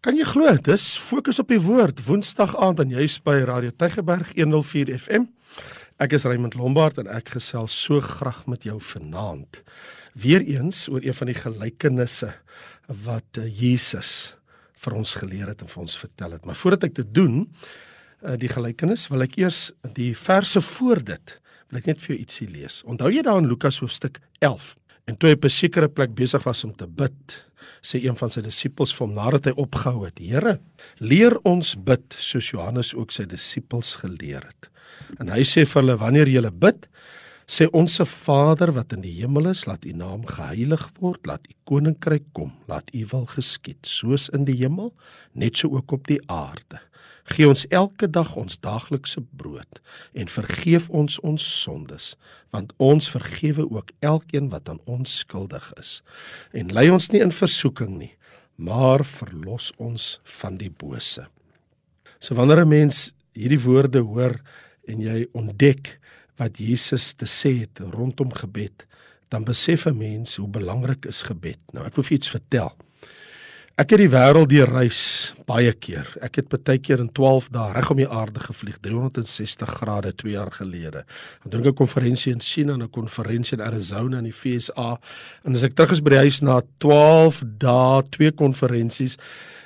Kan jy glo, dis fokus op die woord Woensdag aand en jy's by Radio Tygerberg 104 FM. Ek is Raymond Lombard en ek gesels so graag met jou vanaand. Weereens oor een van die gelykenisse wat eh, Jesus vir ons geleer het en vir ons vertel het. Maar voordat ek dit doen, eh, die gelykenis, wil ek eers die verse voor dit, wil ek net vir jou ietsie lees. Onthou jy daar in Lukas hoofstuk 11? En toe hy op 'n sekere plek besig was om te bid, sê een van sy disippels vir hom nadat hy opgehou het: "Here, leer ons bid soos Johannes ook sy disippels geleer het." En hy sê vir hulle: "Wanneer julle bid, sê onsse Vader wat in die hemel is, laat U naam geheilig word, laat U koninkryk kom, laat U wil geskied, soos in die hemel, net so ook op die aarde." Gee ons elke dag ons daaglikse brood en vergeef ons ons sondes, want ons vergewe ook elkeen wat aan ons skuldig is. En lei ons nie in versoeking nie, maar verlos ons van die bose. So wanneer 'n mens hierdie woorde hoor en jy ontdek wat Jesus te sê het rondom gebed, dan besef 'n mens hoe belangrik is gebed. Nou ek wil vir iets vertel. Ek het die wêreld deur reis baie keer. Ek het baie keer in 12 dae reg om die aarde gevlieg, 360 grade 2 jaar gelede. Ek doen 'n konferensie in China en 'n konferensie in Arizona in die FSA. En as ek terug is by die huis na 12 dae, twee konferensies,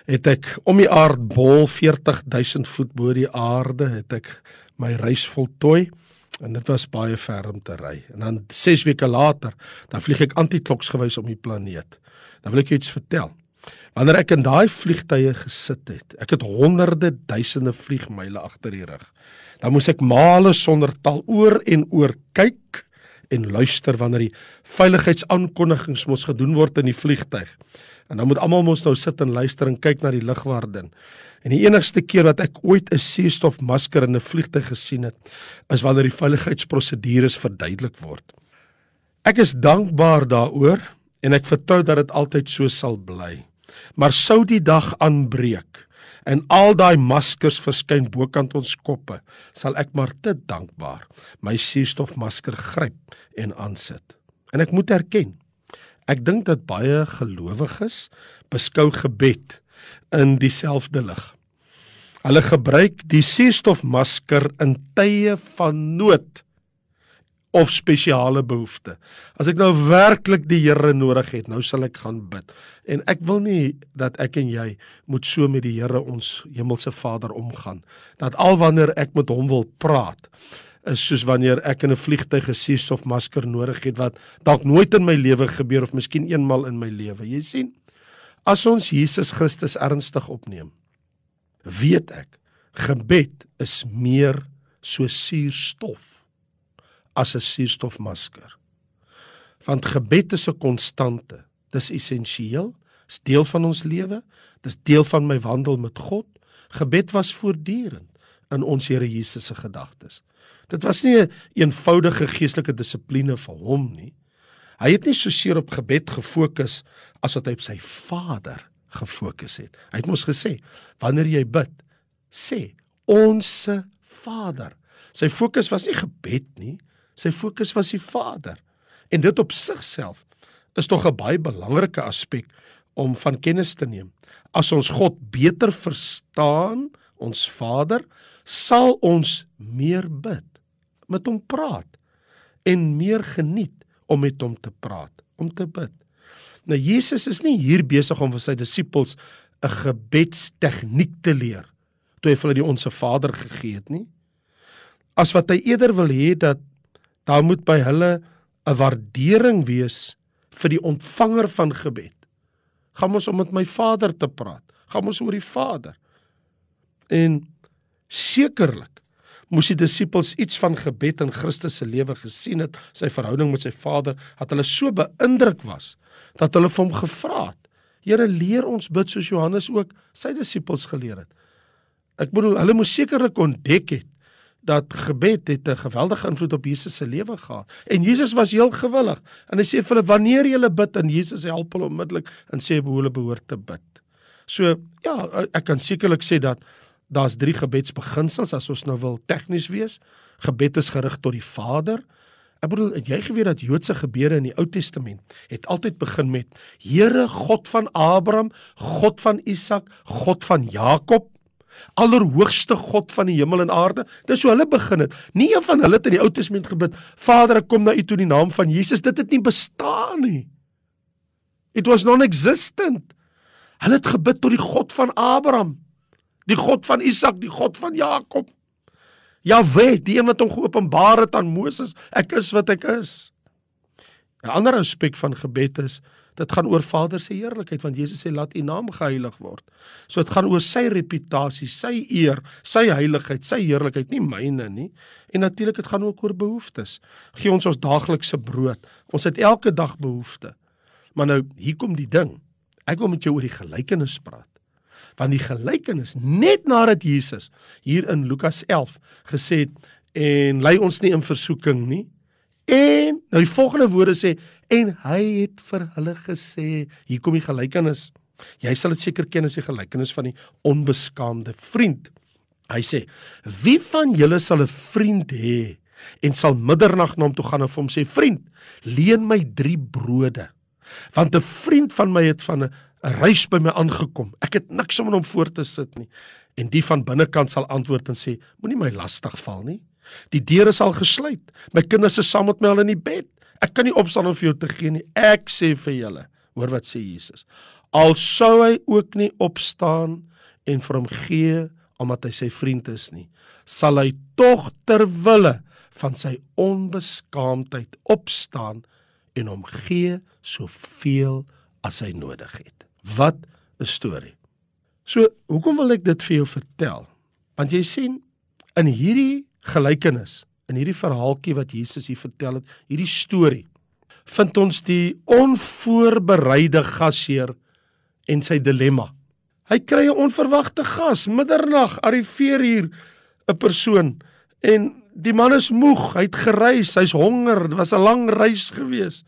het ek om die aardbol 40000 voet bo die aarde, het ek my reis voltooi en dit was baie ver om te ry. En dan 6 weke later, dan vlieg ek antikloksgewys om die planeet. Dan wil ek jou iets vertel. Wanneer ek in daai vliegtye gesit het, ek het honderde duisende vliegmyle agter die rug. Dan moes ek male sonder tal oor en oor kyk en luister wanneer die veiligheidsaankondigings mos gedoen word in die vliegtyg. En dan moet almal mos nou sit en luister en kyk na die lugwaardin. En die enigste keer wat ek ooit 'n suurstofmasker in 'n vliegtyg gesien het, is wanneer die veiligheidsprosedures verduidelik word. Ek is dankbaar daaroor en ek vertrou dat dit altyd so sal bly. Maar sou die dag aanbreek en al daai maskers verskyn bokant ons koppe, sal ek maar te dankbaar my suurstofmasker gryp en aansit. En ek moet erken, ek dink dat baie gelowiges beskou gebed in dieselfde lig. Hulle gebruik die suurstofmasker in tye van nood of spesiale behoeftes. As ek nou werklik die Here nodig het, nou sal ek gaan bid. En ek wil nie dat ek en jy moet so met die Here ons hemelse Vader omgaan dat al wanneer ek met hom wil praat is soos wanneer ek in 'n vliegtyg gesies of masker nodig het wat dalk nooit in my lewe gebeur of miskien eenmal in my lewe. Jy sien, as ons Jesus Christus ernstig opneem, weet ek gebed is meer so suurstof as 'n suurstofmasker. Want gebed is 'n konstante. Dis essensieel, is deel van ons lewe, dis deel van my wandel met God. Gebed was voortdurend in ons Here Jesus se gedagtes. Dit was nie 'n een eenvoudige geestelike dissipline vir hom nie. Hy het nie so seer op gebed gefokus as wat hy op sy Vader gefokus het. Hy het mos gesê, wanneer jy bid, sê onsse Vader. Sy fokus was nie gebed nie, Sy fokus was die Vader. En dit op sigself is tog 'n baie belangrike aspek om van kennis te neem. As ons God beter verstaan, ons Vader, sal ons meer bid, met hom praat en meer geniet om met hom te praat, om te bid. Nou Jesus is nie hier besig om vir sy disippels 'n gebedstegniek te leer toe hy hulle die onsse Vader gegee het nie. As wat hy eerder wil hê dat daar moet by hulle 'n waardering wees vir die ontvanger van gebed. Gaan ons om met my Vader te praat. Gaan ons oor die Vader. En sekerlik moes die disippels iets van gebed in Christus se lewe gesien het, sy verhouding met sy Vader, dat hulle so beïndruk was dat hulle vir hom gevra het: "Here, leer ons bid soos Johannes ook sy disippels geleer het." Ek bedoel, hulle moes sekerlik ontdek het dat gebed het 'n geweldige invloed op Jesus se lewe gehad. En Jesus was heel gewillig. En hy sê vir hulle wanneer jy bid en Jesus help hulle onmiddellik en sê hoe hulle behoort te bid. So ja, ek kan sekerlik sê dat daar's drie gebedsbeginsels as ons nou wil tegnies wees. Gebed is gerig tot die Vader. Ek bedoel, het jy geweet dat Joodse gebede in die Ou Testament het altyd begin met Here God van Abraham, God van Isak, God van Jakob, Allerhoogste God van die hemel en aarde. Dis hoe hulle begin het. Nie een van hulle het in die Ou Testament gebid, Vader, ek kom na U toe in die naam van Jesus. Dit het nie bestaan nie. It was non-existent. Hulle het gebid tot die God van Abraham, die God van Isak, die God van Jakob. Jahwe, die een wat hom geopenbaar het aan Moses, ek is wat ek is. 'n Ander aspek van gebed is dit gaan oor Vader se heerlikheid want Jesus sê laat U naam geheilig word. So dit gaan oor sy reputasie, sy eer, sy heiligheid, sy heerlikheid, nie myne nie. En natuurlik dit gaan ook oor behoeftes. Gee ons ons daaglikse brood. Ons het elke dag behoeftes. Maar nou hier kom die ding. Ek wil met jou oor die gelykenis praat want die gelykenis net nadat Jesus hier in Lukas 11 gesê het en lei ons nie in versoeking nie en nou die volgende woorde sê en hy het vir hulle gesê hier kom die gelykenis jy sal dit seker ken as die gelykenis van die onbeskaamde vriend hy sê wie van julle sal 'n vriend hê en sal middernag na hom toe gaan en vir hom sê vriend leen my 3 brode want 'n vriend van my het van 'n reis by my aangekom. Ek het niks om hom voor te sit nie. En die van binnekant sal antwoord en sê: Moenie my lastig val nie. Die deure sal gesluit. My kinders is saam met my al in die bed. Ek kan nie opstaan om vir jou te gee nie. Ek sê vir julle, hoor wat sê Jesus. Al sou hy ook nie opstaan en vir hom gee omdat hy sy vriend is nie, sal hy tog ter wille van sy onbeskaamdheid opstaan en hom gee soveel as hy nodig het. Wat 'n storie. So, hoekom wil ek dit vir jou vertel? Want jy sien in hierdie gelykenis, in hierdie verhaaltjie wat Jesus hier vertel het, hierdie storie, vind ons die onvoorbereide gasheer en sy dilemma. Hy kry 'n onverwagte gas, middernag arriveer hier 'n persoon en die man is moeg, hy't gereis, hy's honger, dit was 'n lang reis geweest.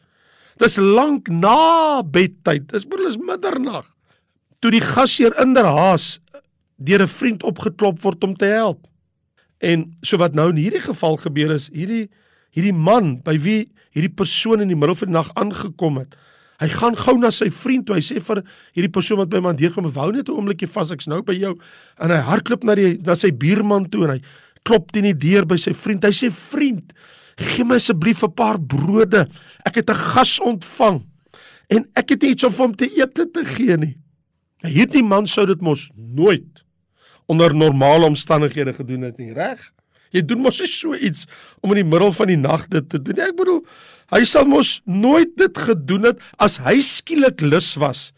Dis lank na bedtyd. Dis moet hulle middernag. Toe die gasheer in der haas deur 'n vriend opgeklop word om te help. En so wat nou in hierdie geval gebeur is, hierdie hierdie man by wie hierdie persoon in die middel van die nag aangekom het. Hy gaan gou na sy vriend toe. Hy sê vir hierdie persoon wat by my deurkom, "Wou net 'n oombliekie vas, ek's nou by jou." En hy hardloop na die na sy buurman toe en hy klop teen die deur by sy vriend. Hy sê, "Vriend, gee my asseblief 'n paar brode. Ek het 'n gas ontvang en ek het iets om hom te eet te gee nie. Nou, hierdie man sou dit mos nooit onder normale omstandighede gedoen het nie, reg? Jy doen mos so iets om in die middel van die nag dit te doen. Ek bedoel, hy sal mos nooit dit gedoen het as hy skielik lus was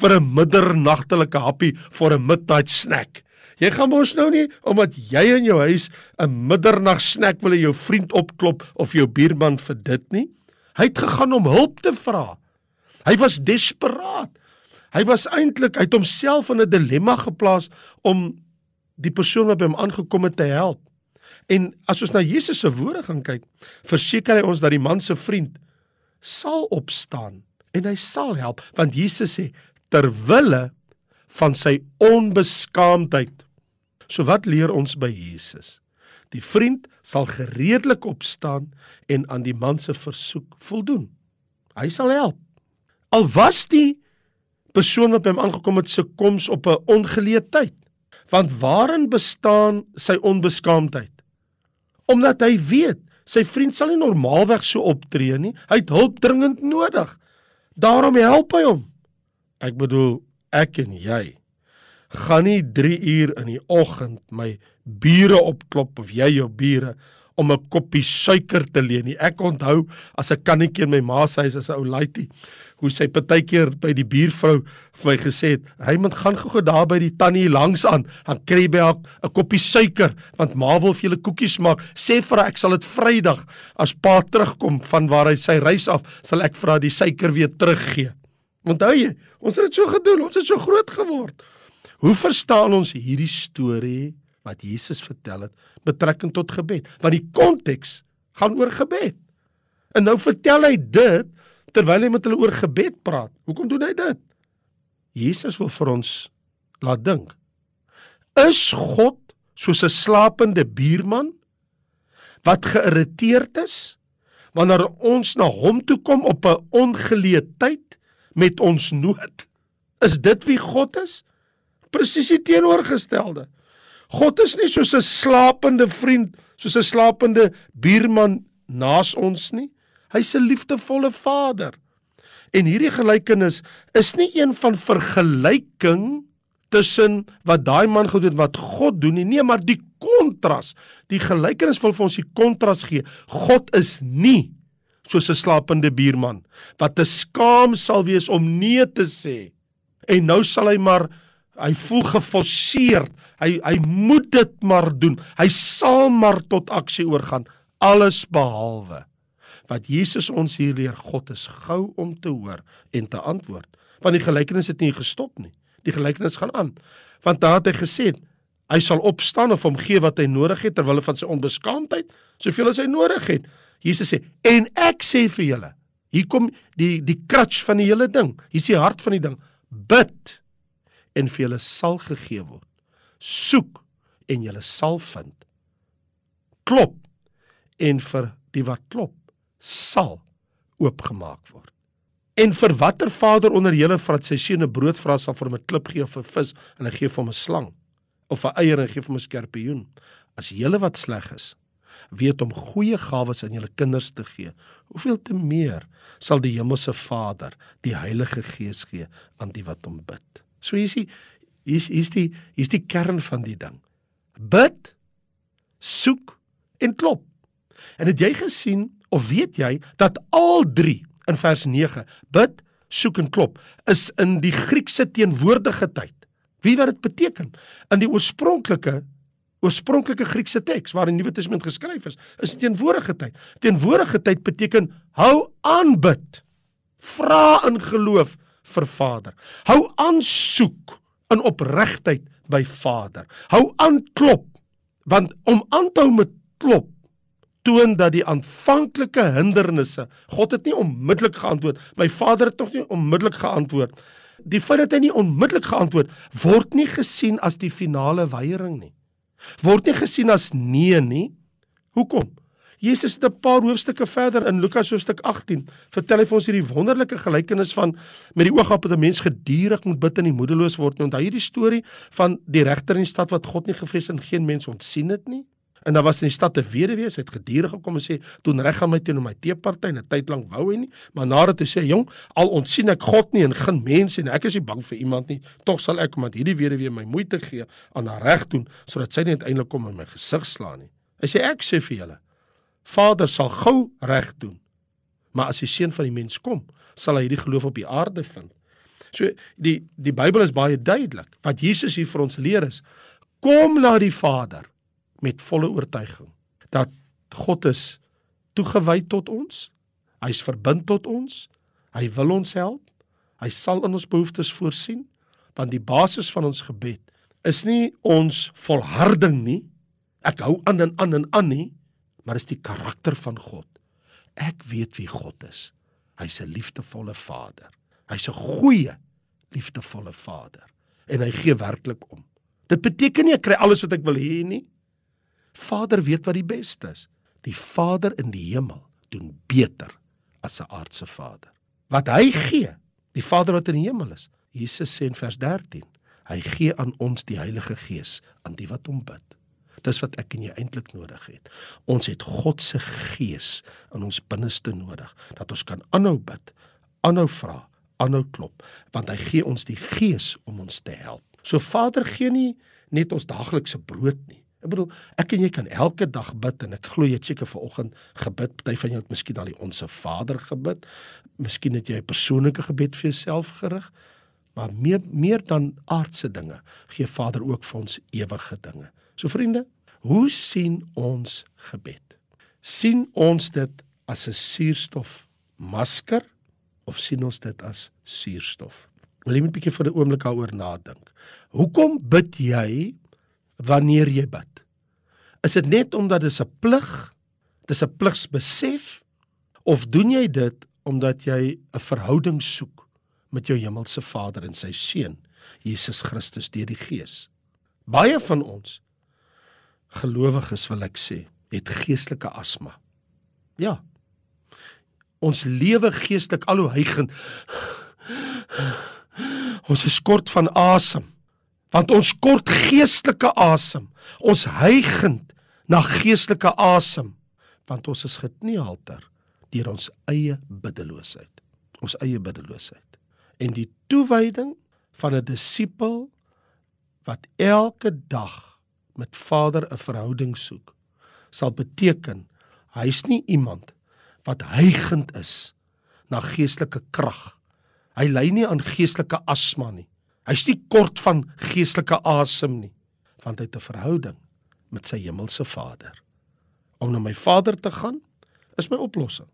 vir 'n middernagtelike happie vir 'n midnight snack. Jy gaan mos nou nie omdat jy in jou huis 'n middernag snack wil hê jou vriend opklop of jou buurman vir dit nie. Hy het gegaan om hulp te vra. Hy was desperaat. Hy was eintlik uit homself in 'n dilemma geplaas om die persoon wat by hom aangekom het te help. En as ons na Jesus se woorde gaan kyk, verseker hy ons dat die man se vriend sal opstaan en hy sal help want Jesus sê ter wille van sy onbeskaamdheid So wat leer ons by Jesus? Die vriend sal gereedelik opstaan en aan die man se versoek voldoen. Hy sal help. Al was die persoon wat by hom aangekom het se koms op 'n ongeleë tyd. Want waarin bestaan sy onbeskaamdheid? Omdat hy weet sy vriend sal nie normaalweg so optree nie. Hy het hulp dringend nodig. Daarom help hy hom. Ek bedoel, ek en jy gaan nie 3 uur in die oggend my bure opklop of jy jou bure om 'n koppie suiker te leen nie. Ek onthou as 'n kannetjie in my ma se huis as 'n ou laitie hoe sy partykeer by die buurvrou vir my gesê het, "Raymond, gaan gou-gou daar by die tannie langs aan, dan kry jy by haar 'n koppie suiker want ma wil vir julle koekies maak. Sê vir haar ek sal dit Vrydag as pa terugkom van waar hy sy reis af, sal ek vir haar die suiker weer teruggee." Onthou jy, ons het dit so gedoen, ons het so groot geword. Hoe verstaan ons hierdie storie wat Jesus vertel het betrekking tot gebed? Want die konteks gaan oor gebed. En nou vertel hy dit terwyl hy met hulle oor gebed praat. Hoekom doen hy dit? Jesus wil vir ons laat dink. Is God soos 'n slapende buurman wat geïrriteerd is, wanneer ons na hom toe kom op 'n ongeleë tyd met ons nood. Is dit wie God is? Presies die teenoorgestelde. God is nie soos 'n slapende vriend, soos 'n slapende buurman naas ons nie. Hy's 'n liefdevolle Vader. En hierdie gelykenis is nie een van vergelyking tussen wat daai man gedoen het wat God doen nie, nee, maar die kontras. Die gelykenis wil vir ons die kontras gee. God is nie soos 'n slapende buurman wat te skaam sal wees om nee te sê. En nou sal hy maar hy voel geforseer. Hy hy moet dit maar doen. Hy sal maar tot aksie oorgaan alles behalwe wat Jesus ons hier leer, God is gou om te hoor en te antwoord. Want die gelykenis het nie gestop nie. Die gelykenis gaan aan. Want daar het hy gesê, hy sal opstaan of hom gee wat hy nodig het terwyl hy van sy onbeskaamdheid, soveel as hy nodig het. Jesus sê, "En ek sê vir julle, hier kom die die crutch van die hele ding. Hier is die hart van die ding. Bid en vir julle sal gegee word. Soek en julle sal vind. Klop en vir die wat klop sal oopgemaak word. En vir watter vader onder julle wat sy seun 'n brood vra sal vir hom 'n klip gee of 'n vis en hy gee vir hom 'n slang of 'n eier en gee vir hom 'n skorpioen? As julle wat sleg is, weet om goeie gawes aan julle kinders te gee, hoeveel te meer sal die hemelse Vader die Heilige Gees gee aan die wat hom bid. So hier's die hier's hier's die hier's die kern van die ding. Bid, soek en klop. En het jy gesien of weet jy dat al drie in vers 9 bid, soek en klop is in die Griekse teenwoordige tyd. Wie wat dit beteken? In die oorspronklike oorspronklike Griekse teks waar die Nuwe Testament geskryf is, is teenwoordige tyd. Teenwoordige tyd beteken hou aan bid. Vra in geloof vir Vader. Hou aan soek in opregtheid by Vader. Hou aan klop want om aan te hou met klop toon dat die aanvanklike hindernisse God het nie onmiddellik geantwoord. My Vader het nog nie onmiddellik geantwoord. Die feit dat hy nie onmiddellik geantwoord word nie gesien as die finale weiering nie. Word nie gesien as nee nie. Hoekom? Jesus het 'n paar hoofstukke verder in Lukas hoofstuk 18 vertel hy vir ons hierdie wonderlike gelykenis van met die oog op dat 'n mens gedurig moet bid en nie moedeloos word nie. Onthou hierdie storie van die regter in die stad wat God nie gevrees en geen mens ontsien het nie? En daar was in die stad 'n weduwee, sy het gedurig gekom en sê, "Doen reg aan my teenoor my teeparty en 'n tyd lank wou hy nie, maar nadat hy sê, "Jong, al ontsien ek God nie en geen mense en ek is nie bang vir iemand nie, tog sal ek omdat hierdie weduwee my moeite gee aan haar reg doen sodat sy nie uiteindelik kom in my gesig slaan nie." Hy sê, "Ek sê vir julle, Vader sal gou reg doen. Maar as die seun van die mens kom, sal hy hierdie geloof op die aarde vind." So die die Bybel is baie duidelik. Wat Jesus hier vir ons leer is: Kom na die Vader met volle oortuiging dat God is toegewy tot ons. Hy's verbind tot ons. Hy wil ons help. Hy sal in ons behoeftes voorsien want die basis van ons gebed is nie ons volharding nie. Ek hou aan en aan en aan nie, maar is die karakter van God. Ek weet wie God is. Hy's 'n liefdevolle Vader. Hy's 'n goeie liefdevolle Vader en hy gee werklik om. Dit beteken nie ek kry alles wat ek wil hê nie. Vader weet wat die beste is. Die Vader in die hemel doen beter as 'n aardse vader. Wat hy gee, die Vader wat in die hemel is. Jesus sê in vers 13, hy gee aan ons die Heilige Gees aan die wat hom bid. Dis wat ek en jy eintlik nodig het. Ons het God se Gees in ons binneste nodig dat ons kan aanhou bid, aanhou vra, aanhou klop, want hy gee ons die Gees om ons te help. So Vader gee nie net ons daaglikse brood nie. Ek bedoel, ek en jy kan elke dag bid en ek glo jy het seker vanoggend gebid. Party van julle het miskien al die onsse Vader gebid. Miskien het jy 'n persoonlike gebed vir jouself gerig. Maar meer meer dan aardse dinge, gee Vader ook vir ons ewige dinge. So vriende, hoe sien ons gebed? sien ons dit as 'n suurstof masker of sien ons dit as suurstof? Wil jy net 'n bietjie vir 'n oomblik daaroor nadink? Hoekom bid jy wanneer jy bid? Is dit net omdat dit 'n plig, dis 'n pligsbesef of doen jy dit omdat jy 'n verhouding soek met jou hemelse Vader en sy seun Jesus Christus deur die Gees? Baie van ons gelowiges wil ek sê, het geestelike asma. Ja. Ons lewe geestelik al hoe hygen. Ons is kort van asem. Want ons kort geestelike asem. Ons hygen na geestelike asem want ons is gekneelter deur ons eie biddeloosheid. Ons eie biddeloosheid. En die toewyding van 'n disipel wat elke dag met Vader 'n verhouding soek, sal beteken hy's nie iemand wat hygend is na geestelike krag. Hy ly nie aan geestelike asma nie. Hy's nie kort van geestelike asem nie, want hy het 'n verhouding met sy hemelse Vader. Om na my Vader te gaan is my oplossing.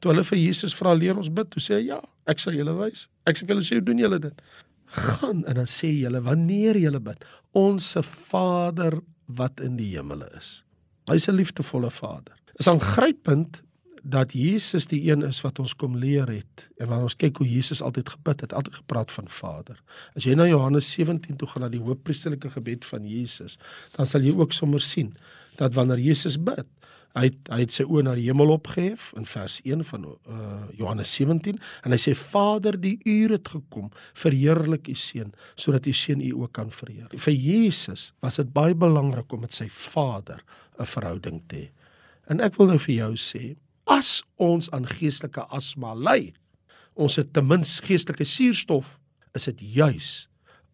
Toe hulle vir Jesus vra leer ons bid, toe sê hy ja, ek sal julle wys. Ek sê vir julle sê hoe doen julle dit? Gaan en dan sê julle wanneer julle bid, onsse Vader wat in die hemele is. Hy's 'n liefdevolle Vader. Is aangrypend dat Jesus die een is wat ons kom leer het en wanneer ons kyk hoe Jesus altyd gebid het, altyd gepraat van Vader. As jy na Johannes 17 toe gaan na die hoofpriesterlike gebed van Jesus, dan sal jy ook sommer sien dat wanneer Jesus bid, hy het, hy het sy oë na die hemel opgehef in vers 1 van uh, Johannes 17 en hy sê Vader, die uur het gekom, verheerlik u seun sodat u seun u ook kan verheer. Vir Jesus was dit baie belangrik om met sy Vader 'n verhouding te hê. En ek wil nou vir jou sê, as ons aan geestelike asma ly, ons het ten minste geestelike suurstof, is dit juis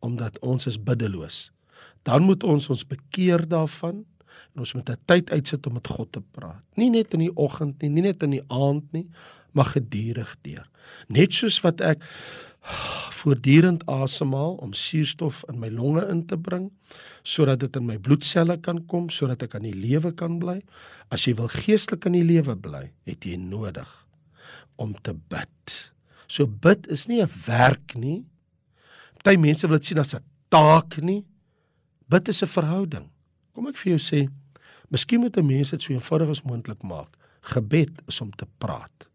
omdat ons is biddeloos. Dan moet ons ons bekeer daarvan en ons moet 'n tyd uitsit om met God te praat. Nie net in die oggend nie, nie net in die aand nie, maar gedurig deur. Net soos wat ek voortdurend asemhaal om suurstof in my longe in te bring sodat dit in my bloedselle kan kom sodat ek aan die lewe kan bly. As jy wil geestelik aan die lewe bly, het jy nodig om te bid. So bid is nie 'n werk nie. Party mense wil dit sien as 'n taak nie. Bid is 'n verhouding. Kom ek vir jou sê, miskien moet 'n mens dit so eenvoudig as moontlik maak. Gebed is om te praat.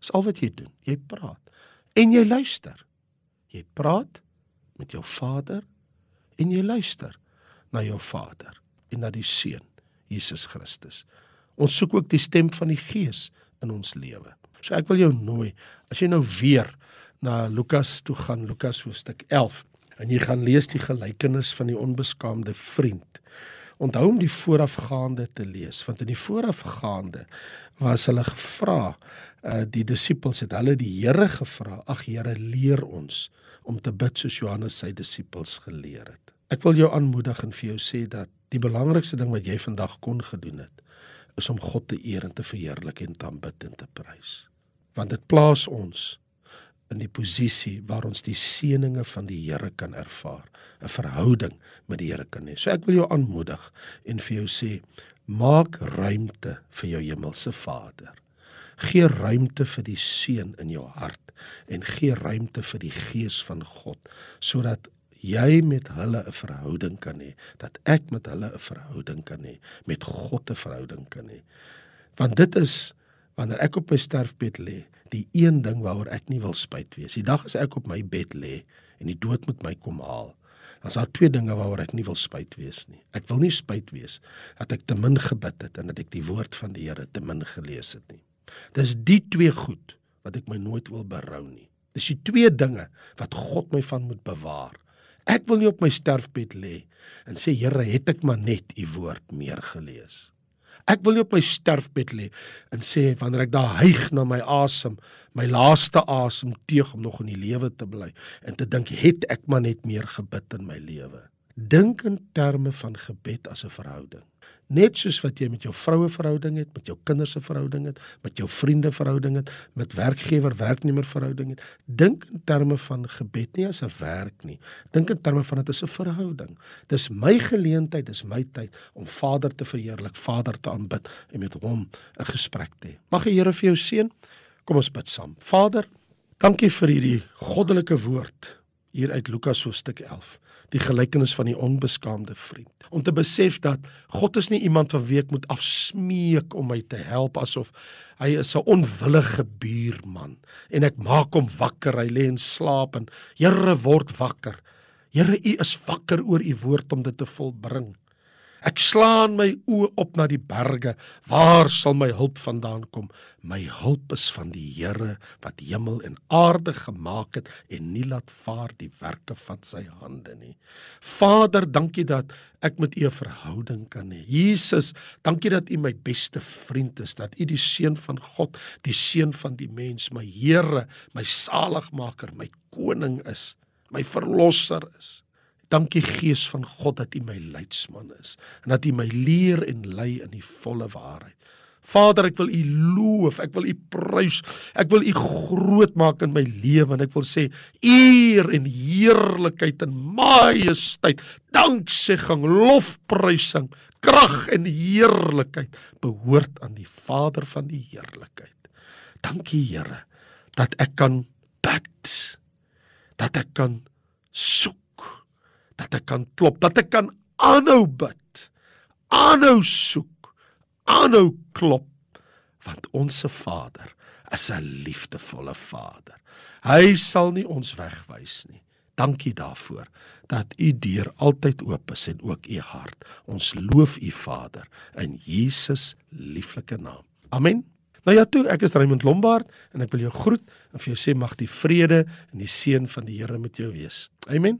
Dis al wat jy doen. Jy praat en jy luister. Jy praat met jou Vader en jy luister na jou Vader en na die Seun Jesus Christus. Ons soek ook die stem van die Gees in ons lewe. So ek wil jou nooi as jy nou weer na Lukas toe gaan, Lukas hoofstuk 11 en jy gaan lees die gelykenis van die onbeskaamde vriend. Onthou om die voorafgaande te lees want in die voorafgaande was hulle gevra uh, die disippels het hulle die Here gevra ag Here leer ons om te bid soos Johannes sy disippels geleer het ek wil jou aanmoedig en vir jou sê dat die belangrikste ding wat jy vandag kon gedoen het is om God te eer en te verheerlik en te aanbid en te prys want dit plaas ons in die posisie waar ons die seëninge van die Here kan ervaar, 'n verhouding met die Here kan hê. So ek wil jou aanmoedig en vir jou sê, maak ruimte vir jou hemelse Vader. Gee ruimte vir die seun in jou hart en gee ruimte vir die gees van God sodat jy met hulle 'n verhouding kan hê, dat ek met hulle 'n verhouding kan hê, met God 'n verhouding kan hê. Want dit is wanneer ek op my sterfbed lê, die een ding waaroor ek nie wil spyt wees. Die dag as ek op my bed lê en die dood met my kom haal, is daar twee dinge waaroor ek nie wil spyt wees nie. Ek wil nie spyt wees dat ek te min gebid het en dat ek die woord van die Here te min gelees het nie. Dis die twee goed wat ek my nooit wil berou nie. Dis die twee dinge wat God my van moet bewaar. Ek wil nie op my sterfbed lê en sê Here, het ek maar net u woord meer gelees. Ek wil nie op my sterfbed lê en sê wanneer ek daar hyg na my asem, my laaste asem teeg om nog in die lewe te bly en te dink het ek maar net meer gebid in my lewe. Dink in terme van gebed as 'n verhouding. Net soos wat jy met jou vroue verhouding het, met jou kinders se verhouding het, met jou vriende verhouding het, met werkgewer werknemer verhouding het, dink in terme van gebed nie as 'n werk nie. Dink in terme van dit is 'n verhouding. Dis my geleentheid, dis my tyd om Vader te verheerlik, Vader te aanbid en met hom 'n gesprek te hê. Mag die Here vir jou seën. Kom ons bid saam. Vader, dankie vir hierdie goddelike woord hier uit Lukas hoofstuk 11 die gelykenis van die onbeskaamde vriend. Om te besef dat God is nie iemand van wie ek moet afsmeek om my te help asof hy is 'n onwillige buurman en ek maak hom wakker, hy lê en slaap en Here word wakker. Here, U is wakker oor U woord om dit te volbring. Ek slaan my oë op na die berge. Waar sal my hulp vandaan kom? My hulp is van die Here wat hemel en aarde gemaak het en nie laat vaar die werke van sy hande nie. Vader, dankie dat ek met U 'n verhouding kan hê. Jesus, dankie dat U my beste vriend is, dat U die seun van God, die seun van die mens, my Here, my saligmaker, my koning is, my verlosser is. Dankie Gees van God dat U my leidsman is en dat U my leer en lei in die volle waarheid. Vader, ek wil U loof, ek wil U prys, ek wil U groot maak in my lewe en ek wil sê eer en heerlikheid en majesteit, danksegging, lofprysing, krag en heerlikheid behoort aan die Vader van die heerlikheid. Dankie Here dat ek kan bid, dat ek kan soek dat ek kan klop, dat ek kan aanhou bid, aanhou soek, aanhou klop, want ons se Vader is 'n liefdevolle Vader. Hy sal nie ons wegwys nie. Dankie daarvoor dat u deur altyd oop is en ook u hart. Ons loof u Vader in Jesus lieflike naam. Amen. Nou ja toe, ek is Raymond Lombard en ek wil jou groet en vir jou sê mag die vrede en die seën van die Here met jou wees. Amen.